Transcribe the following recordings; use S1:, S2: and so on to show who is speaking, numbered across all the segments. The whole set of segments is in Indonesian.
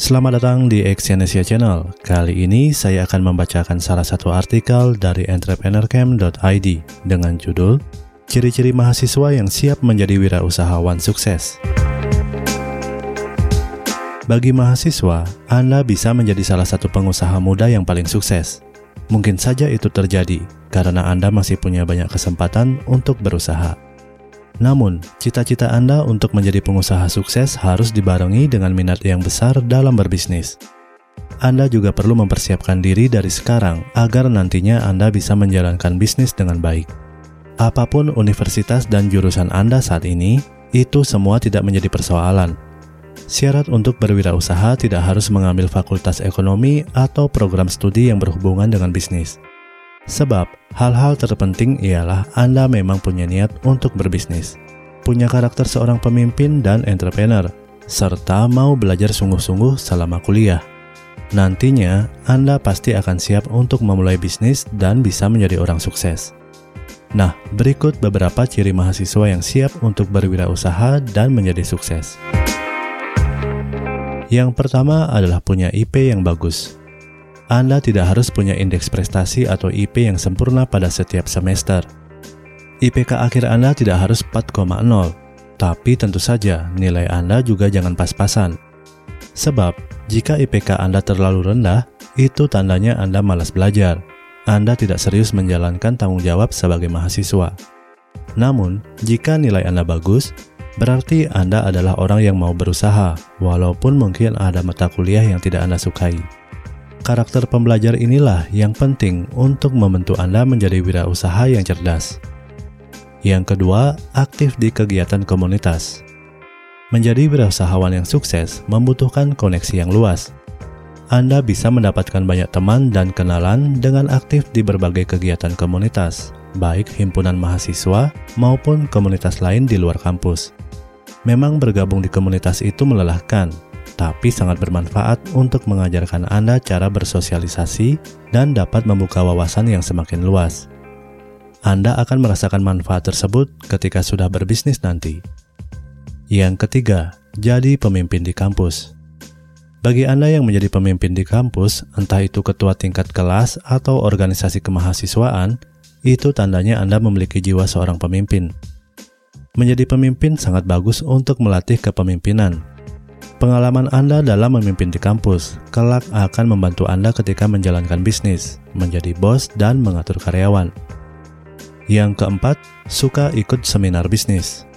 S1: Selamat datang di Exyonesia Channel. Kali ini saya akan membacakan salah satu artikel dari entrepreneurcamp.id dengan judul Ciri-ciri mahasiswa yang siap menjadi wirausahawan sukses. Bagi mahasiswa, Anda bisa menjadi salah satu pengusaha muda yang paling sukses. Mungkin saja itu terjadi karena Anda masih punya banyak kesempatan untuk berusaha. Namun, cita-cita Anda untuk menjadi pengusaha sukses harus dibarengi dengan minat yang besar dalam berbisnis. Anda juga perlu mempersiapkan diri dari sekarang agar nantinya Anda bisa menjalankan bisnis dengan baik. Apa pun universitas dan jurusan Anda saat ini, itu semua tidak menjadi persoalan. Syarat untuk berwirausaha tidak harus mengambil fakultas ekonomi atau program studi yang berhubungan dengan bisnis. Sebab, hal-hal terpenting ialah Anda memang punya niat untuk berbisnis, punya karakter seorang pemimpin dan entrepreneur, serta mau belajar sungguh-sungguh selama kuliah. Nantinya, Anda pasti akan siap untuk memulai bisnis dan bisa menjadi orang sukses. Nah, berikut beberapa ciri mahasiswa yang siap untuk berwirausaha dan menjadi sukses. Yang pertama adalah punya IP yang bagus. Anda tidak harus punya indeks prestasi atau IP yang sempurna pada setiap semester. IPK akhir Anda tidak harus 4,0, tapi tentu saja nilai Anda juga jangan pas-pasan. Sebab, jika IPK Anda terlalu rendah, itu tandanya Anda malas belajar. Anda tidak serius menjalankan tanggung jawab sebagai mahasiswa. Namun, jika nilai Anda bagus, berarti Anda adalah orang yang mau berusaha, walaupun mungkin ada mata kuliah yang tidak Anda sukai. Karakter pembelajar inilah yang penting untuk membentuk Anda menjadi wirausaha yang cerdas. Yang kedua, aktif di kegiatan komunitas. Menjadi wirausahawan yang sukses membutuhkan koneksi yang luas. Anda bisa mendapatkan banyak teman dan kenalan dengan aktif di berbagai kegiatan komunitas, baik himpunan mahasiswa maupun komunitas lain di luar kampus. Memang bergabung di komunitas itu melelahkan, tapi sangat bermanfaat untuk mengajarkan Anda cara bersosialisasi dan dapat membuka wawasan yang semakin luas. Anda akan merasakan manfaat tersebut ketika sudah berbisnis nanti. Yang ketiga, jadi pemimpin di kampus. Bagi Anda yang menjadi pemimpin di kampus, entah itu ketua tingkat kelas atau organisasi kemahasiswaan, itu tandanya Anda memiliki jiwa seorang pemimpin. Menjadi pemimpin sangat bagus untuk melatih kepemimpinan, Pengalaman Anda dalam memimpin di kampus kelak akan membantu Anda ketika menjalankan bisnis, menjadi bos, dan mengatur karyawan. Yang keempat, suka ikut seminar bisnis.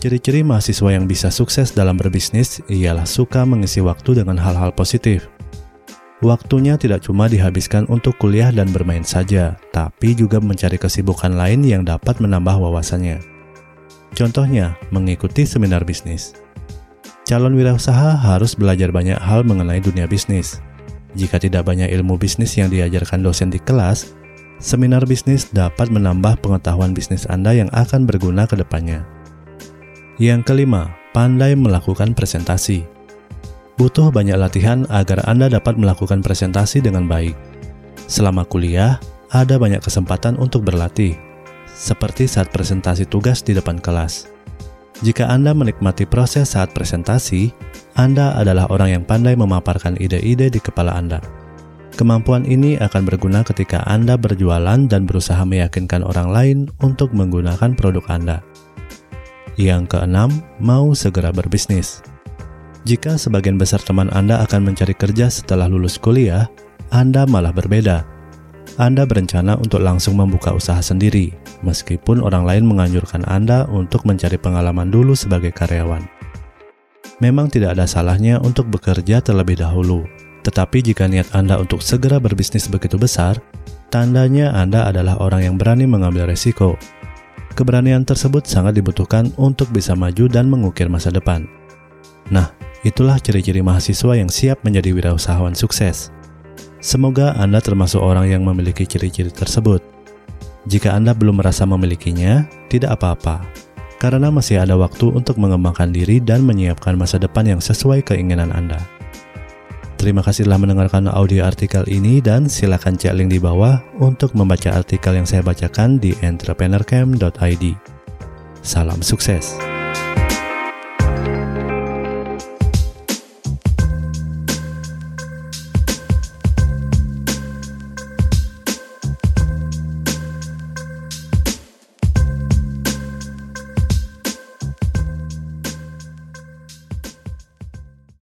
S1: Ciri-ciri mahasiswa yang bisa sukses dalam berbisnis ialah suka mengisi waktu dengan hal-hal positif. Waktunya tidak cuma dihabiskan untuk kuliah dan bermain saja, tapi juga mencari kesibukan lain yang dapat menambah wawasannya. Contohnya, mengikuti seminar bisnis. Calon wirausaha harus belajar banyak hal mengenai dunia bisnis. Jika tidak banyak ilmu bisnis yang diajarkan dosen di kelas, seminar bisnis dapat menambah pengetahuan bisnis Anda yang akan berguna ke depannya. Yang kelima, pandai melakukan presentasi. Butuh banyak latihan agar Anda dapat melakukan presentasi dengan baik. Selama kuliah, ada banyak kesempatan untuk berlatih, seperti saat presentasi tugas di depan kelas. Jika Anda menikmati proses saat presentasi, Anda adalah orang yang pandai memaparkan ide-ide di kepala Anda. Kemampuan ini akan berguna ketika Anda berjualan dan berusaha meyakinkan orang lain untuk menggunakan produk Anda. Yang keenam, mau segera berbisnis. Jika sebagian besar teman Anda akan mencari kerja setelah lulus kuliah, Anda malah berbeda. Anda berencana untuk langsung membuka usaha sendiri, meskipun orang lain menganjurkan Anda untuk mencari pengalaman dulu sebagai karyawan. Memang tidak ada salahnya untuk bekerja terlebih dahulu, tetapi jika niat Anda untuk segera berbisnis begitu besar, tandanya Anda adalah orang yang berani mengambil resiko. Keberanian tersebut sangat dibutuhkan untuk bisa maju dan mengukir masa depan. Nah, itulah ciri-ciri mahasiswa yang siap menjadi wirausahawan sukses. Semoga Anda termasuk orang yang memiliki ciri-ciri tersebut. Jika Anda belum merasa memilikinya, tidak apa-apa, karena masih ada waktu untuk mengembangkan diri dan menyiapkan masa depan yang sesuai keinginan Anda. Terima kasih telah mendengarkan audio artikel ini dan silakan cek link di bawah untuk membaca artikel yang saya bacakan di entrepreneurcamp.id. Salam sukses!